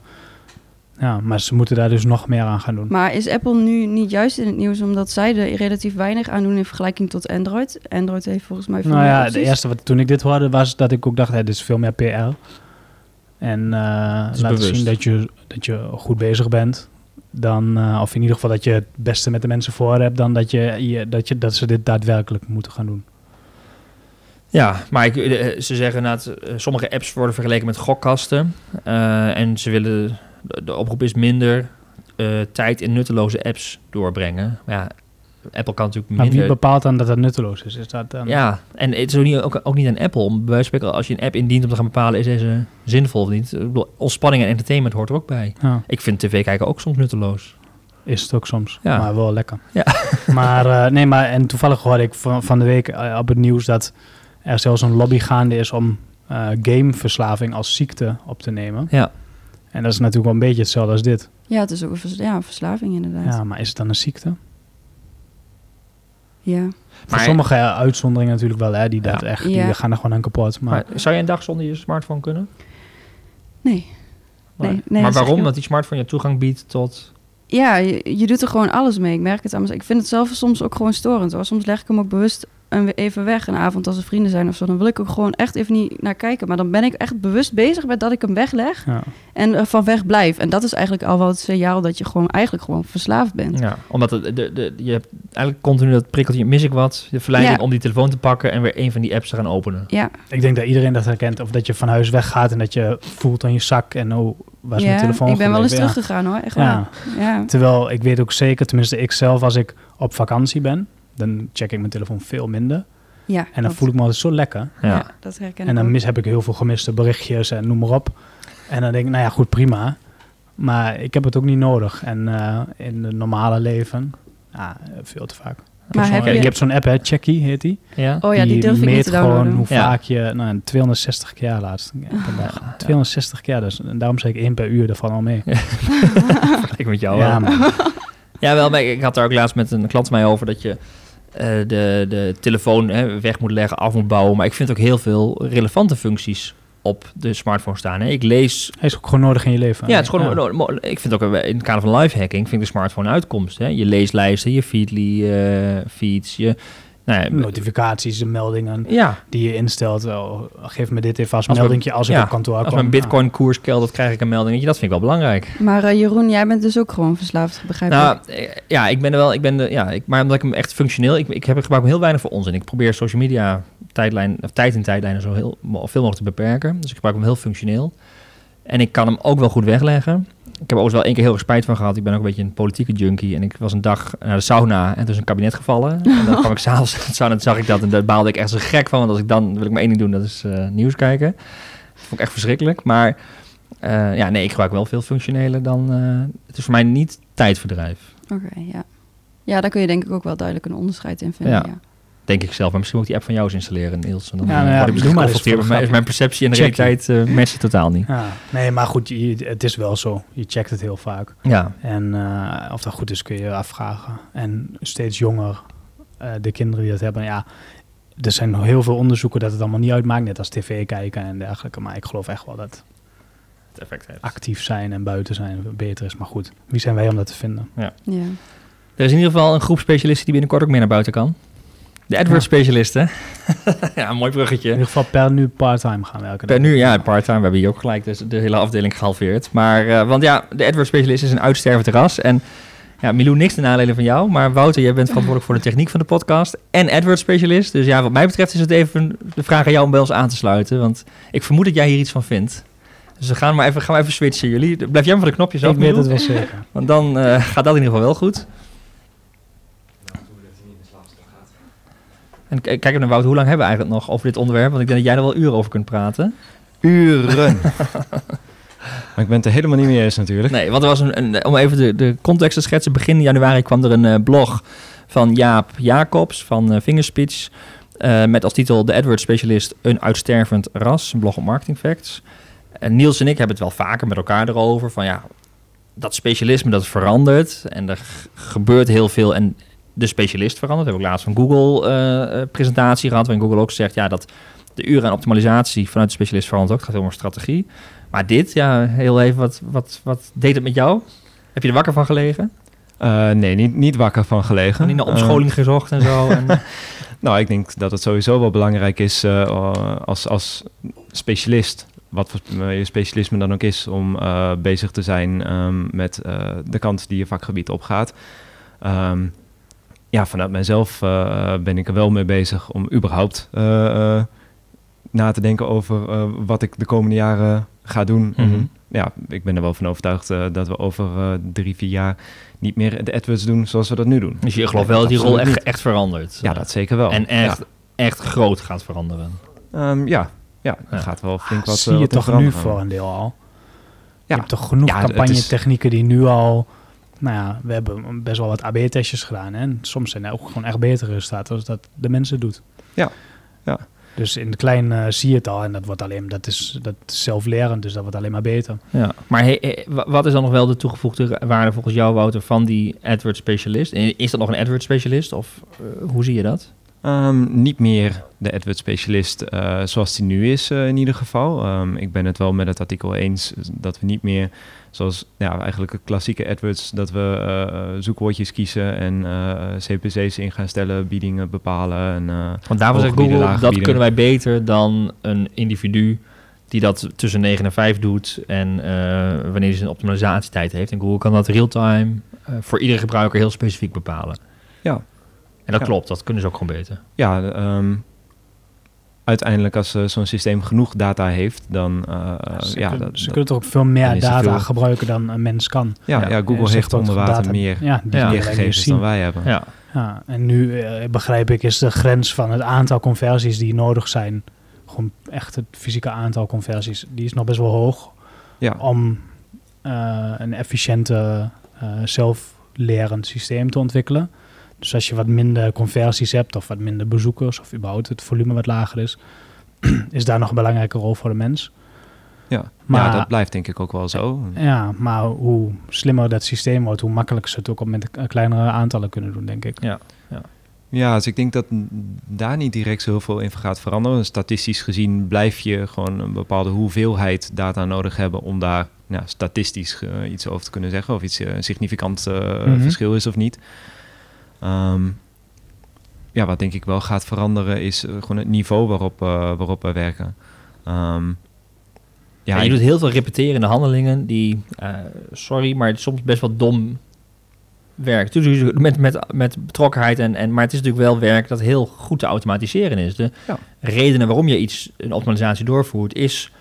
Ja, maar ze moeten daar dus nog meer aan gaan doen. Maar is Apple nu niet juist in het nieuws omdat zij er relatief weinig aan doen in vergelijking tot Android? Android heeft volgens mij veel Nou meer ja, de eerste wat toen ik dit hoorde was dat ik ook dacht, hè, dit is veel meer PR. En eh laten bewust. zien dat je, dat je goed bezig bent. Dan, eh, of in ieder geval dat je het beste met de mensen voor hebt, dan dat, je, je, dat, je, dat ze dit daadwerkelijk moeten gaan doen. Ja, maar ik, eh, ze zeggen dat sommige apps worden vergeleken met gokkasten. En ze willen, de, oproep is minder tijd in nutteloze apps doorbrengen. Maar ja, Apple kan natuurlijk Maar wie minder... bepaalt dan dat dat nutteloos is? Is dat dan... ja, en het is ook niet, ook, ook niet aan Apple. Om bij wijze van spreken, als je een app indient om te gaan bepalen... is deze zinvol of niet. Ik bedoel, ontspanning en entertainment hoort er ook bij. Ja, Ik vind tv kijken ook soms nutteloos. is het ook soms. Ja. Maar wel lekker. Ja. (laughs) maar eh, nee, maar en toevallig hoorde ik van, van de week eh, op het nieuws dat er zelfs een lobby gaande is om eh, gameverslaving als ziekte op te nemen. Ja. En dat is natuurlijk wel een beetje hetzelfde als dit. Ja, het is ook een vers- ja, een verslaving inderdaad. Ja, maar is het dan een ziekte? Ja. Voor Maar- sommige eh, uitzonderingen natuurlijk wel, hè, die, dat Ja. echt, Ja. die gaan er gewoon aan kapot. Maar, Maar zou je een dag zonder je smartphone kunnen? Nee. Nee, nee, maar waarom? Dat die smartphone je toegang biedt tot... Ja, je, je doet er gewoon alles mee. Ik merk het mezelf. Ik vind het zelf soms ook gewoon storend hoor. Soms leg ik hem ook bewust een, even weg een avond als er vrienden zijn of zo. Dan wil ik ook gewoon echt even niet naar kijken. Maar dan ben ik echt bewust bezig met dat ik hem wegleg ja. en er van weg blijf. En dat is eigenlijk al wel het signaal dat je gewoon eigenlijk gewoon verslaafd bent. Ja, omdat het, de, de, je hebt eigenlijk continu dat prikkeltje, mis ik wat, de verleiding Ja. om die telefoon te pakken en weer een van die apps te gaan openen. Ja, Ik denk dat iedereen dat herkent. Of dat je van huis weggaat en dat je voelt aan je zak en oh, waar is ja mijn telefoon ik ben wel eens teruggegaan hoor. Echt. Ja. Terwijl ik weet ook zeker, tenminste ik zelf, als ik op vakantie ben, dan check ik mijn telefoon veel minder. Ja, En dan dat- voel ik me altijd zo lekker. Ja. Ja, dat herken En ik dan ook. mis, heb ik heel veel gemiste berichtjes en noem maar op. En dan denk ik, nou ja, goed, prima. Maar ik heb het ook niet nodig. En eh, in het normale leven, ja, veel te vaak. Maar heb je- ik heb zo'n app, hè, Checky heet die. Ja? Oh ja, die durf ik meet niet te gewoon hoe Ja. vaak je, nou, 260 keer laatst dag. 260 keer, dus, en daarom zeg ik één per uur, valt al mee. (laughs) Ik met jou Ja, wel. man. Ja, wel, maar ik had daar ook laatst met een klant van mij over dat je de, de telefoon hè, weg moet leggen, af moet bouwen. Maar ik vind ook heel veel relevante functies op de smartphone staan. Hè. Ik lees Hij is ook gewoon nodig in je leven. Ja, het is gewoon. mo- Ik vind ook eh, in het kader van lifehacking vind ik de smartphone een uitkomst. Hè? Je leeslijsten, je feedly eh, feeds, je. Nou ja, Notificaties, de meldingen ja, die je instelt. Oh, geef me dit even als, Als meldingje als ik ja, op kantoor als kom. mijn bitcoin koers keldert, krijg ik een meldingetje. Dat vind ik wel belangrijk. Maar eh, Jeroen, jij bent dus ook gewoon verslaafd, begrijp ik? Nou, eh, ja, ik ben er wel. Ik ben de, ja, ik, maar omdat ik hem echt functioneel. Ik, ik heb ik gebruik hem heel weinig voor onzin. Ik probeer social media tijdlijn, of tijd in tijdlijnen zo heel veel mogelijk te beperken. Dus ik gebruik hem heel functioneel. En ik kan hem ook wel goed wegleggen. Ik heb overigens wel één keer heel erg spijt van gehad. Ik ben ook een beetje een politieke junkie. En ik was een dag naar de sauna en toen is een kabinet gevallen. En dan (laughs) kwam ik s'avonds uit de sauna en zag ik dat. En daar baalde ik echt zo gek van. Want als ik dan wil ik maar één ding doen, dat is eh, nieuws kijken. Dat vond ik echt verschrikkelijk. Maar eh, ja, nee, ik gebruik wel veel functioneler dan... eh, het is voor mij niet tijdverdrijf. Oké, ja. Ja, daar kun je denk ik ook wel duidelijk een onderscheid in vinden. Ja. Ja. Denk ik zelf. Maar misschien moet ik die app van jou eens installeren, Niels. En dan Ja, ja, nou ja, word ik maar eens is mijn perceptie en de Check realiteit uh, matchen totaal niet. Ja, nee, maar goed, je- het is wel zo. Je checkt het heel vaak. Ja, En eh, of dat goed is, kun je je afvragen. En steeds jonger, eh, de kinderen die dat hebben, ja, er zijn nog heel veel onderzoeken dat het allemaal niet uitmaakt, net als tv kijken en dergelijke. Maar ik geloof echt wel dat het effect heeft. actief zijn en buiten zijn beter is. Maar goed, wie zijn wij om dat te vinden? Ja. Er is in ieder geval een groep specialisten die binnenkort ook meer naar buiten kan. De AdWords-specialisten. ja, een (laughs) mooi In bruggetje. ieder geval per nu part-time gaan werken. Per nu, ja, part-time. We hebben hier ook gelijk dus de hele afdeling gehalveerd. Maar, eh, want ja, de AdWords-specialist is een uitstervend ras. En ja, Milou, niks ten nadele van jou. Maar Wouter, jij bent verantwoordelijk voor de techniek van de podcast. En AdWords-specialist. Dus ja, wat mij betreft is het even de vraag aan jou om bij ons aan te sluiten. Want ik vermoed dat jij hier iets van vindt. Dus we gaan maar even, gaan we even switchen. Jullie, blijf jij maar van de knopjes af, Ik weet het wel zeker. Want dan eh, gaat dat in ieder geval wel goed. En kijk naar Wout, hoe lang hebben we eigenlijk nog over dit onderwerp? Want ik denk dat jij er wel uren over kunt praten. Uren. (laughs) maar ik ben het er helemaal niet mee eens natuurlijk. Nee, want er was een, een om even de, de context te schetsen. Begin januari kwam er een eh, blog van Jaap Jacobs van eh, Fingerspeech. met als titel De AdWords Specialist, een uitstervend ras. Een blog op Marketing Facts. En Niels en ik hebben het wel vaker met elkaar erover. Van ja, dat specialisme dat verandert. En er gebeurt heel veel. En de specialist verandert. We hebben ook laatst een Google eh, eh, presentatie gehad. Waarin Google ook zegt ja, dat de uren en optimalisatie vanuit de specialist verandert ook. Het gaat heel om strategie. Maar dit, ja, heel even, wat, wat, wat deed het met jou? Heb je er wakker van gelegen? Eh, nee, niet, niet wakker van gelegen. Niet naar omscholing gezocht en zo? En, (laughs) nou, ik denk dat het sowieso wel belangrijk is als, als specialist, wat voor je specialisme dan ook is, om bezig te zijn ehm, met de kant die je vakgebied opgaat. Ehm, ja, vanuit mijzelf eh, ben ik er wel mee bezig om überhaupt eh, eh, na te denken over eh, wat ik de komende jaren ga doen. Mhm. ja, ik ben er wel van overtuigd eh, dat we over eh, drie, vier jaar niet meer de AdWords doen zoals we dat nu doen. dus je gelooft wel dat die rol echt, echt verandert? Ja, dat zeker wel. En echt, Ja, echt groot gaat veranderen? Ehm, ja. ja Ja. gaat wel flink wat zie je wat toch nu voor een deel al. Ja. Je hebt toch genoeg campagnetechnieken die nu al... Nou ja, we hebben best wel wat AB-testjes gedaan. Hè? En soms zijn er ook gewoon echt betere resultaten als dat de mensen doet. Ja, ja. Dus in de klein eh, zie je het al. En dat wordt alleen, dat is, dat is zelflerend, dus dat wordt alleen maar beter. Ja. Maar he- he- wa- wat is dan nog wel de toegevoegde waarde volgens jou, Wouter, van die AdWords specialist? Is dat nog een AdWords specialist of eh, hoe zie je dat? Ehm, niet meer de AdWords specialist eh, zoals die nu is in ieder geval. Ehm, ik ben het wel met het artikel eens dat we niet meer zoals ja, eigenlijk de klassieke AdWords, dat we eh, zoekwoordjes kiezen en eh, CPC's in gaan stellen, biedingen bepalen. En, Want daarvoor zegt Google, dat kunnen wij beter dan een individu die dat tussen 9 en 5 doet en wanneer hij zijn optimalisatietijd heeft. En Google kan dat real-time voor iedere gebruiker heel specifiek bepalen. Ja. En dat Ja. klopt, dat kunnen ze ook gewoon beter. ja, ehm, uiteindelijk als eh, zo'n systeem genoeg data heeft, dan ze ja, kunnen, dat, ze dat- kunnen toch ook veel meer er data veel- gebruiken dan een mens kan. ja, Ja. ja, Google heeft onder water data- meer, Ja, meer gegevens dan wij hebben. Ja, Ja, en nu eh, begrijp ik is de grens van het aantal conversies die nodig zijn, gewoon echt het fysieke aantal conversies, die is nog best wel hoog Ja. om eh, een efficiënte zelflerend systeem te ontwikkelen. Dus als je wat minder conversies hebt of wat minder bezoekers of überhaupt het volume wat lager is, (clears throat) is daar nog een belangrijke rol voor de mens. Ja. Maar- ja, dat blijft denk ik ook wel zo. Ja, maar hoe slimmer dat systeem wordt, hoe makkelijker ze het ook op met kleinere aantallen kunnen doen, denk ik. ja. Ja, dus ik denk dat daar niet direct zo heel veel in gaat veranderen. Statistisch gezien blijf je gewoon een bepaalde hoeveelheid data nodig hebben om daar ja, statistisch eh, iets over te kunnen zeggen. Of iets eh, een significant eh, Mhm. verschil is of niet. Ehm, ja, wat denk ik wel gaat veranderen is eh, gewoon het niveau waarop, eh, waarop we werken. Ehm, Ja, ja, je doet heel veel repeterende handelingen die, eh, sorry, maar soms best wel dom werk. Met, met, met betrokkenheid, en, en, maar het is natuurlijk wel werk dat heel goed te automatiseren is. De Ja. redenen waarom je iets, een optimalisatie doorvoert, is,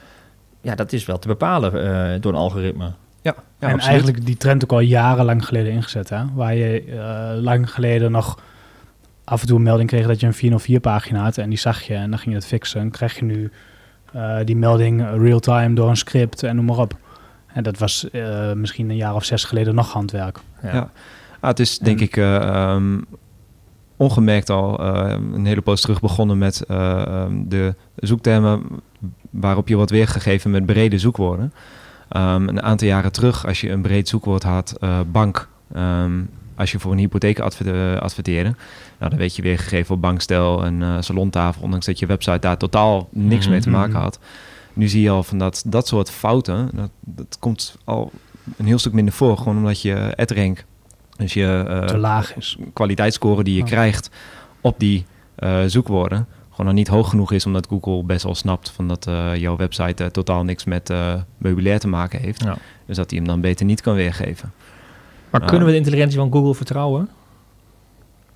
ja, dat is wel te bepalen door een algoritme. Ja, ja, en absoluut. eigenlijk die trend ook al jarenlang geleden ingezet. Hè? Waar je eh, lang geleden nog af en toe een melding kreeg dat je een 404 pagina had. En die zag je en dan ging je dat fixen. En krijg je nu eh, die melding real-time door een script en noem maar op. En dat was eh, misschien een jaar of zes geleden nog handwerk. Ja. Ja. Ah, het is denk En- ik, eh, ehm, ongemerkt al eh, een hele poos terug begonnen met eh, ehm, de zoektermen waarop je wordt weergegeven met brede zoekwoorden. Ehm, een aantal jaren terug, als je een breed zoekwoord had, eh, bank, ehm, als je voor een hypotheek adver- adverteerde, nou, dan werd je weergegeven op bankstel en eh, salontafel, ondanks dat je website daar totaal niks mee te maken Mhm. had. Nu zie je al van dat, dat soort fouten, dat, dat komt al een heel stuk minder voor, gewoon omdat je AdRank, dus je eh, te laag is. kwaliteitsscore die je Oh. krijgt op die eh, zoekwoorden gewoon nog niet hoog genoeg is, omdat Google best wel snapt van dat eh, jouw website eh, totaal niks met eh meubilair te maken heeft. Ja. Dus dat hij hem dan beter niet kan weergeven. Maar kunnen we de intelligentie van Google vertrouwen?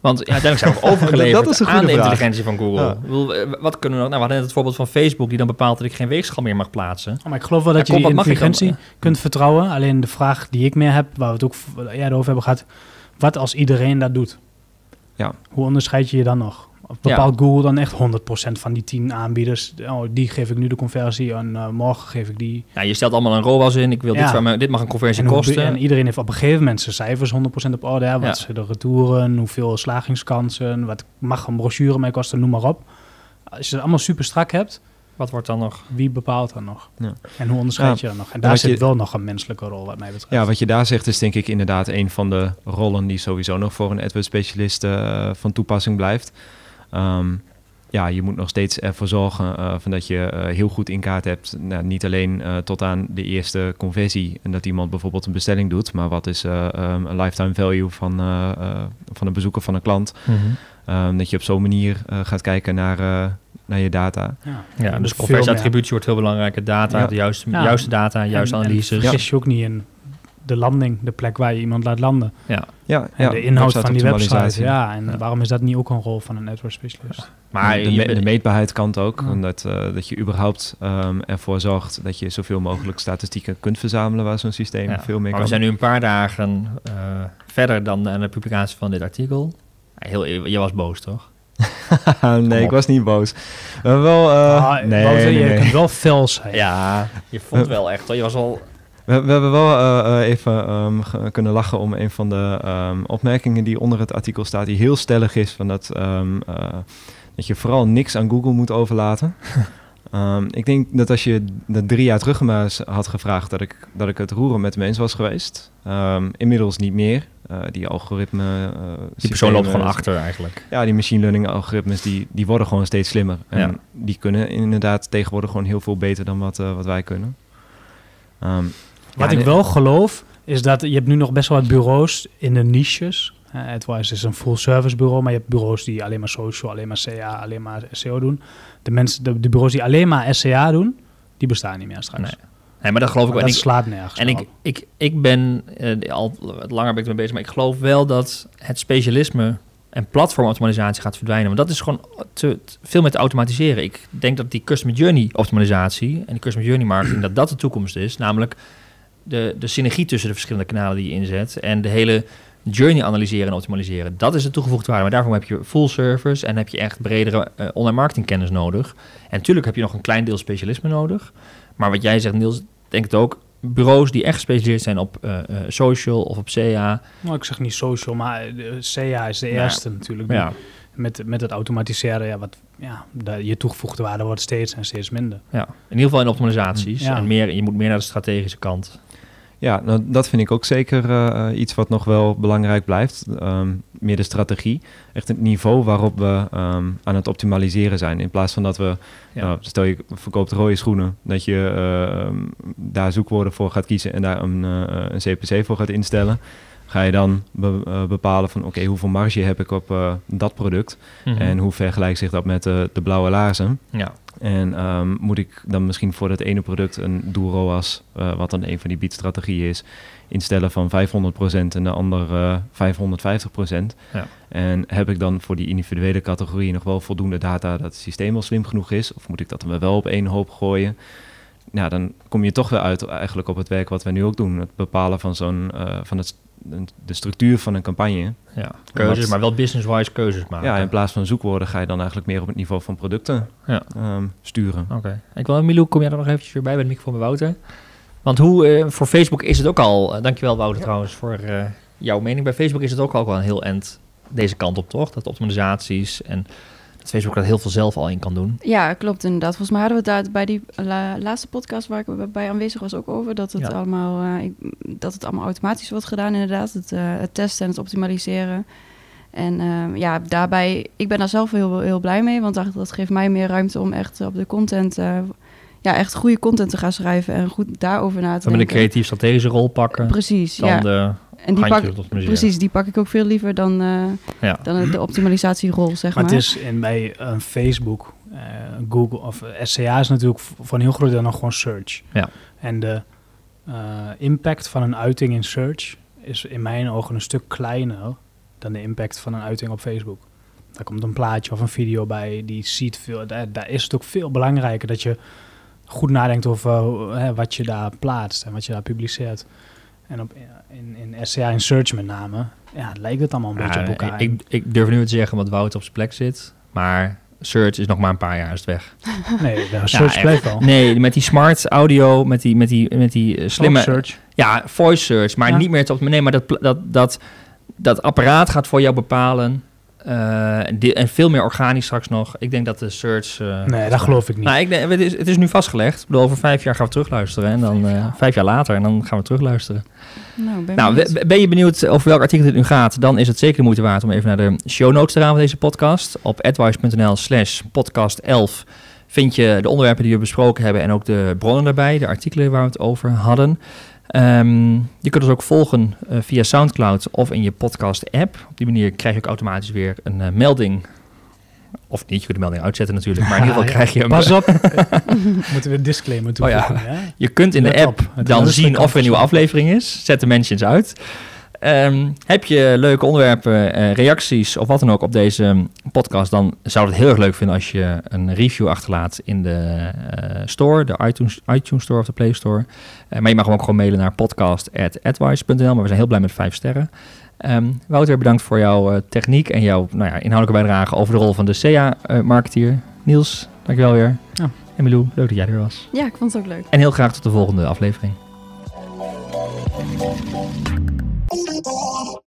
Want ja, uiteindelijk zijn we (laughs) overgeleverd Dat is een aan de vraag. intelligentie van Google. Ja. Ik bedoel, wat kunnen we nog? Nou, we hadden net het voorbeeld van Facebook, die dan bepaalt dat ik geen weegschaal meer mag plaatsen. Oh, maar ik geloof wel dat Ja, je kom, die intelligentie kunt vertrouwen. Alleen de vraag die ik meer heb, waar we het ook eerder over hebben gehad, wat als iedereen dat doet? Ja. Hoe onderscheid je je dan nog? Of bepaalt Google dan echt 100% van die 10 aanbieders? Oh, die geef ik nu de conversie en eh, morgen geef ik die. Nou, je stelt allemaal een ROAS in. Ik wil dit, Ja. van mijn- dit mag een conversie En, hoe- kosten. en iedereen heeft op een gegeven moment zijn cijfers 100% op orde. Hè? Wat Ja. zijn de retouren, hoeveel slagingskansen, wat mag een brochure mee kosten, noem maar op. Als je het allemaal super strak hebt, Wat wordt dan nog? wie bepaalt dan nog? Ja. En hoe onderscheid Ja. je dan nog? En daar zit je- wel nog een menselijke rol wat mij betreft. Ja, wat je daar zegt is denk ik inderdaad een van de rollen die sowieso nog voor een AdWords specialist eh, van toepassing blijft. Ehm, ja, je moet nog steeds ervoor zorgen eh, van dat je eh, heel goed in kaart hebt. Nou, niet alleen eh, tot aan de eerste conversie en dat iemand bijvoorbeeld een bestelling doet, maar wat is eh, ehm, een lifetime value van, eh, eh, van een bezoeker van een klant. Ehm, dat je op zo'n manier eh, gaat kijken naar, eh, naar je data. Ja, Ja, dus conversieattributie wordt heel belangrijk. Data, Ja. de juiste, Ja. juiste data, juiste En- en analyses. vergis je ook niet in de landing, de plek waar je iemand laat landen. ja. Ja, En de inhoud van die website. Ja, en Ja. waarom is dat niet ook een rol van een AdWords specialist? Maar de, me- de meetbaarheid kan het ook. Ja. Omdat, eh, dat je überhaupt ehm, ervoor zorgt dat je zoveel mogelijk statistieken kunt verzamelen waar zo'n systeem Ja, veel meer kan. we zijn nu een paar dagen eh, verder dan de, de publicatie van dit artikel. Ja, Heel, je was boos, toch? (laughs) nee, ik was niet boos. Wel, eh, Ah, nee, je nee. kunt wel fel zijn. Ja, je vond wel echt, hoor. Je was al... We, we hebben wel eh, eh, even ehm, kunnen lachen om een van de ehm, opmerkingen die onder het artikel staat, die heel stellig is, van dat, ehm, eh, dat je vooral niks aan Google moet overlaten. (laughs) Ik denk dat als je dat drie jaar terug maar had gevraagd, dat ik, dat ik het roeren met de mens was geweest. Inmiddels niet meer. Die algoritme. Die persoon loopt gewoon achter eigenlijk. Ja, die machine learning algoritmes die, die worden gewoon steeds slimmer. En Ja. die kunnen inderdaad tegenwoordig gewoon heel veel beter dan wat, wat wij kunnen. Ehm, Wat ja, ik wel geloof, is dat je hebt nu nog best wel wat bureaus in de niches. Uh, AdWise is een full service bureau, maar je hebt bureaus die alleen maar social, alleen maar CA, alleen maar SEO doen. De, mensen, de, de bureaus die alleen maar SEA doen, die bestaan niet meer straks. Nee. Nee, maar dat geloof ik wel. dat slaat nergens en ik, ik, ik ben eh, al langer ben ik bezig, maar ik geloof wel dat het specialisme en platformoptimalisatie gaat verdwijnen. Want dat is gewoon te, te- veel meer te automatiseren. Ik denk dat die customer journey optimalisatie en die customer journey marketing, dat dat de toekomst is. Namelijk de, de synergie tussen de verschillende kanalen die je inzet en de hele journey analyseren en optimaliseren. Dat is de toegevoegde waarde. Maar daarvoor heb je full service en heb je echt bredere eh, online marketing kennis nodig. En natuurlijk heb je nog een klein deel specialisme nodig. Maar wat jij zegt, Niels, denk het ook. Bureaus die echt gespecialiseerd zijn op eh, eh, social of op CA. Nou, ik zeg niet social, maar CA is de Nou eerste natuurlijk. Ja, Met, met het automatiseren, ja, wat, ja, de, je toegevoegde waarde wordt steeds en steeds minder. ja, in ieder geval in optimalisaties. Ja. En meer, je moet meer naar de strategische kant. Ja, nou, dat vind ik ook zeker eh, iets wat nog wel belangrijk blijft. Ehm, meer de strategie. Echt het niveau waarop we ehm, aan het optimaliseren zijn. In plaats van dat we, Ja. nou, stel je verkoopt rode schoenen, dat je eh, ehm, daar zoekwoorden voor gaat kiezen en daar een, eh, een CPC voor gaat instellen. Ga je dan be- eh, bepalen van oké, hoeveel marge heb ik op eh, dat product Mhm. en hoe vergelijkt zich dat met eh, de blauwe laarzen. ja. En ehm, moet ik dan misschien voor dat ene product een doel ROAS, eh, wat dan een van die biedstrategieën is, instellen van 500% en de ander eh 550%. Ja. En heb ik dan voor die individuele categorie nog wel voldoende data dat het systeem al slim genoeg is? Of moet ik dat dan wel op één hoop gooien? Nou, dan kom je toch weer uit eigenlijk op het werk wat we nu ook doen. Het bepalen van, zo'n, van het, de structuur van een campagne. ja. Keuzes, Wat- maar wel business-wise keuzes maken. Ja, in plaats van zoekwoorden ga je dan eigenlijk meer op het niveau van producten Ja. ehm, sturen. Oké. Ik wil, Milou, kom jij er nog eventjes weer bij bij de microfoon bij Wouter? Want hoe, eh, voor Facebook is het ook al, eh, dankjewel Wouter trouwens voor eh, jouw mening. Bij Facebook is het ook al wel een heel end deze kant op, toch? Dat optimalisaties en dat Facebook dat heel veel zelf al in kan doen. Ja, klopt inderdaad. Volgens mij hadden we het daar bij die la- laatste podcast waar ik bij aanwezig was ook over. Dat het, Ja. allemaal, eh, dat het allemaal automatisch wordt gedaan inderdaad. Het, eh, het testen en het optimaliseren. En eh, ja, daarbij, ik ben daar zelf heel, heel blij mee. Want dat, dat geeft mij meer ruimte om echt op de content, eh, ja, echt goede content te gaan schrijven. En goed daarover na te Dan met een denken. creatief strategische rol pakken. Precies, Dan ja. de En die pak, precies, die pak ik ook veel liever dan, eh, Ja. dan de optimalisatierol, zeg Maar maar. het is in, bij een Facebook, eh, Google of eh, SCA is natuurlijk v- voor een heel groot deel nog gewoon search. Ja. En de eh, impact van een uiting in search is in mijn ogen een stuk kleiner dan de impact van een uiting op Facebook. Daar komt een plaatje of een video bij, die ziet veel. Daar, daar is het ook veel belangrijker dat je goed nadenkt over eh, wat je daar plaatst en wat je daar publiceert. En op, in, in SCA in search met name, ja, lijkt het allemaal een beetje op elkaar. ik, ik durf nu te zeggen wat Wout op zijn plek zit. Maar search is nog maar een paar jaar is het weg. (laughs) Nee, de search blijft wel. Nee, met die smart audio, met die, met die, met die eh, slimme... Ook search. Ja, voice search, maar Ja. niet meer tot... Nee, maar dat, dat, dat, dat apparaat gaat voor jou bepalen. Eh, en veel meer organisch straks nog. Ik denk dat de search... eh, Nee, dat geloof ik niet. Nou, ik denk, het, is, het is nu vastgelegd. Ik bedoel, over vijf jaar gaan we terugluisteren. En dan eh, vijf jaar later en dan gaan we terugluisteren. nou, ben Nou, we- ben je benieuwd over welk artikel dit nu gaat? Dan is het zeker de moeite waard om even naar de show notes te gaan van deze podcast. Op advice.nl slash podcast 11 vind je de onderwerpen die we besproken hebben en ook de bronnen daarbij, de artikelen waar we het over hadden. Ehm, je kunt ons ook volgen eh, via Soundcloud of in je podcast app. Op die manier krijg je ook automatisch weer een eh, melding. Of niet, je kunt de melding uitzetten natuurlijk, maar in ieder geval (laughs) krijg je hem. Pas op. (laughs) Moeten we een disclaimer Oh ja. toevoegen? ja. Je kunt in de app op, dan zien of er een nieuwe aflevering is. Zet de mentions uit. Ehm, heb je leuke onderwerpen, eh, reacties of wat dan ook op deze podcast, dan zou ik het heel erg leuk vinden als je een review achterlaat in de eh, store, de iTunes, iTunes Store of de Play Store. Eh, maar je mag hem ook gewoon mailen naar podcast.advice.nl, maar we zijn heel blij met vijf sterren. Ehm, Wouter, bedankt voor jouw eh, techniek en jouw nou ja, inhoudelijke bijdrage over de rol van de CA-marketeer. Niels, dankjewel weer. Ja. En Milou, leuk dat jij er was. Ja, ik vond het ook leuk. En heel graag tot de volgende aflevering. on